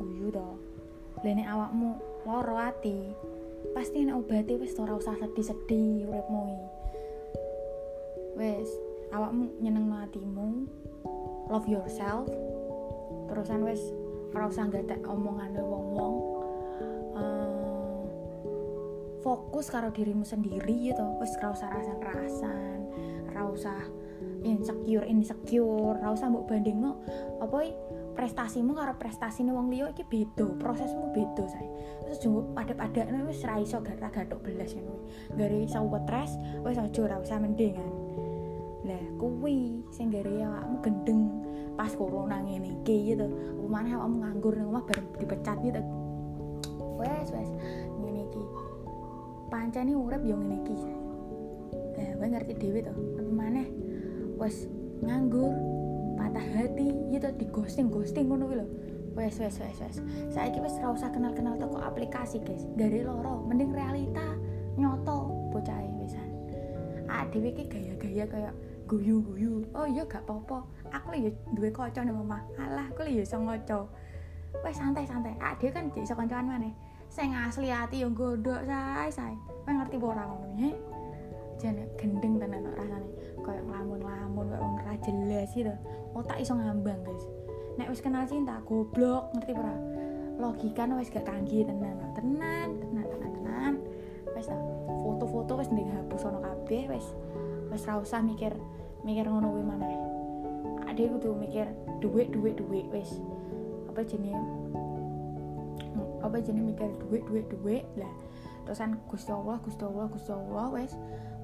guyu to. Lene awakmu loro ati pasti nek obati wis ora usah sedih-sedih uripmu iki. Wis awakmu nyeneng hatimu love yourself terusan wis ora usah gatek omongane wong-wong uh, fokus karo dirimu sendiri gitu wis ora usah rasan-rasan ora usah insecure insecure ora usah mbok bandingno apa prestasimu karo prestasine wong liya iki beda prosesmu beda saya terus jumbo pada-pada wis ra iso gatok belas ngono gare iso stres wis aja ora usah mendingan lah kuwi sing gare awakmu gendeng pas corona ngene iki gitu mana awakmu nganggur ning omah bareng dipecat gitu wes wes ngene iki. Pancene urip yo ngene iki lah kowe ngerti dhewe to apa maneh? Wes nganggur patah hati gitu di ghosting ghosting ngono lho. Wes wes wes wes. Saiki wis ora usah kenal-kenal toko aplikasi guys. Dari loro mending realita nyoto bocah wisan ah dhewe iki gaya-gaya kayak guyu-guyu. Oh iya gak apa-apa. Aku ya duwe kanca nang omah. Alah aku ya iso ngoco. Wes santai-santai. Ah dia kan iso kancan maneh. Sing asli hati yang godok say say kowe ngerti ora ngono ya gendeng tenan rasane. Kayak ngelamun-ngelamun kayak wong ora jelas gitu. Otak iso ngambang guys. Nek wis kenal cinta goblok ngerti ora? Logika wis gak kanggi tenan. Tenan tenan tenan tenan. Wis foto-foto wis ndek hapus ono kabeh wis wis ra usah mikir mikir ngono kuwi maneh. Ade kudu mikir duit duit duit wis. Apa jenis apa jenis mikir duit duit duit? Lah terusan Gusti Allah Gusti Allah Gusti Allah wis.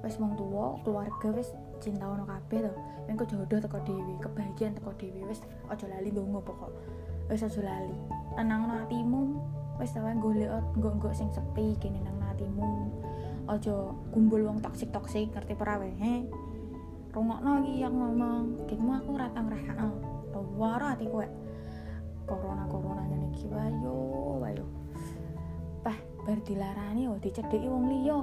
Wis wong tua keluarga wis cinta ono kabeh to. Men kok jodoh teko dewi kebahagiaan teko dewi wis aja lali ndonga pokok. Wis aja lali. Tenang hatimu wis tawa golek nggo-nggo sing sepi kene nang hatimu. Aja kumpul wong toksik toksik ngerti ora he? Rungokno iki yang ngomong kitmu aku ora tang rasakno waro ati kowe corona corona ngene iki wayo wayo pah bar dilarani oh dicedheki wong liya.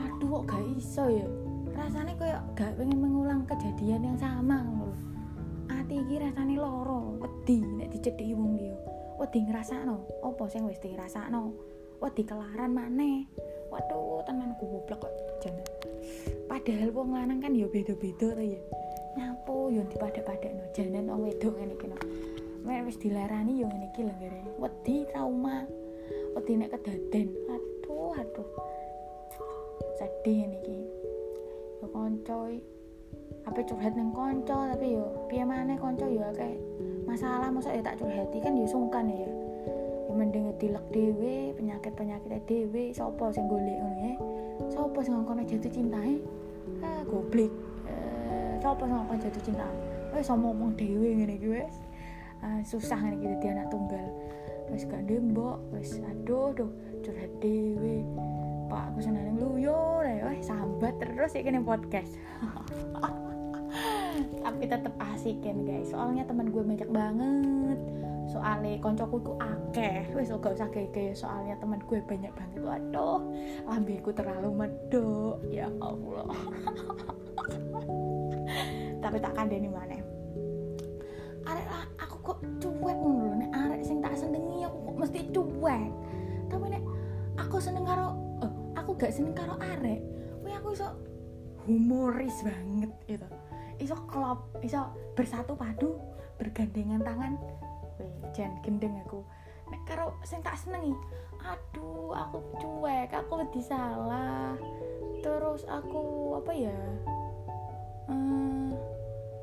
Aduh kok gak iso ya rasanya kayak gak pengen mengulang kejadian yang sama ngono ati iki rasane loro wedi nek dicedheki wong liya. Wedi ngrasakno apa sing wis dirasakno? Wedi kelaran maneh. Waduh tenan goblok kok jangan. Padahal wong lanang kan ya beda-beda to ya. Nyapu yo dipada-padakno janan wong wedok ngene iki no. Mek wis dilarani yo ngene iki lho gare wedi trauma. Wedi nek kedaden. Aduh aduh. Sedih ngene iki yo kanca apa curhat neng konco tapi yo piye maneh konco yo kayak masalah. Masa ya tak curhati kan yo sungkan ya. Ya mending dilek dhewe penyakit-penyakit dhewe. Sapa sing golek ngono ya? Sapa sing ngongkon jatuh cintae ah goblok eh sapa sing ngongkon jatuh cinta? Wis ngomong dhewe ngene wis uh, susah ngene iki dadi anak tunggal. Wis gak dembok wis aduh aduh curhat dhewe. Pak aku seneng luyo ya sambat terus ya kene podcast. Tapi tetep asik kan guys. Soalnya teman gue banyak banget. Soalnya koncoku ku akeh. Wes gak usah kayak soalnya teman gue banyak banget. Waduh lambiku terlalu medok. Ya Allah. Tapi tak kandani mana arek aku kok cuek ngono nek arek sing tak senengi aku kok mesti cuek. Tapi nek aku seneng karo oh, aku gak seneng karo arek iso humoris banget gitu. Iso klop iso bersatu padu bergandengan tangan. Wih jangan gendeng aku. Nek karo sing tak senengi aduh aku cuek aku wedi salah. Terus aku apa ya hmm,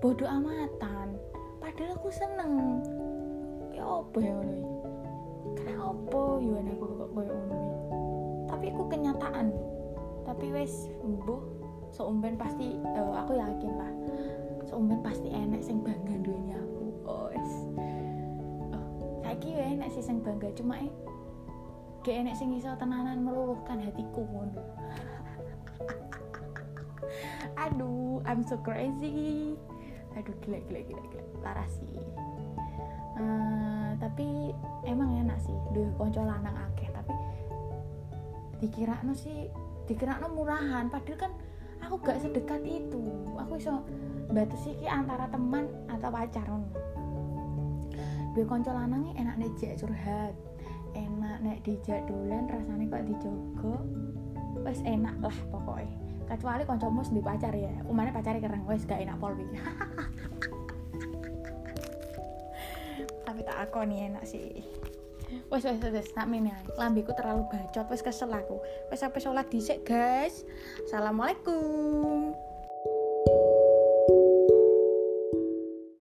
bodoh amatan. Padahal aku seneng. Ya apa ya ngono karena apa ya aku kok koyo tapi aku kenyataan tapi wes mbuh seumben pasti uh, aku yakin lah seumben pasti enak sing bangga dunia aku. Oh wes. Oh, saiki ya enak sih sing bangga cuma eh gak enak sing iso tenanan meluluhkan hatiku ngono. Aduh I'm so crazy. Aduh gila gila gila gila laras sih. Uh, tapi emang enak sih duh konco lanang akeh tapi dikira no sih dikira no murahan. Padahal kan aku gak sedekat itu. Aku iso batasi ki antara teman atau pacar. Dua konco lanangnya enak nek curhat enak nek dijak dolan rasanya kok dijogo wes enak lah pokoknya kecuali koncomu di pacar ya umane pacarnya keren wes gak enak pol tapi tak aku nih enak sih wes wes wes tak mene lambiku terlalu bacot wes kesel aku. Wes sampai sholat dhisik guys. Assalamualaikum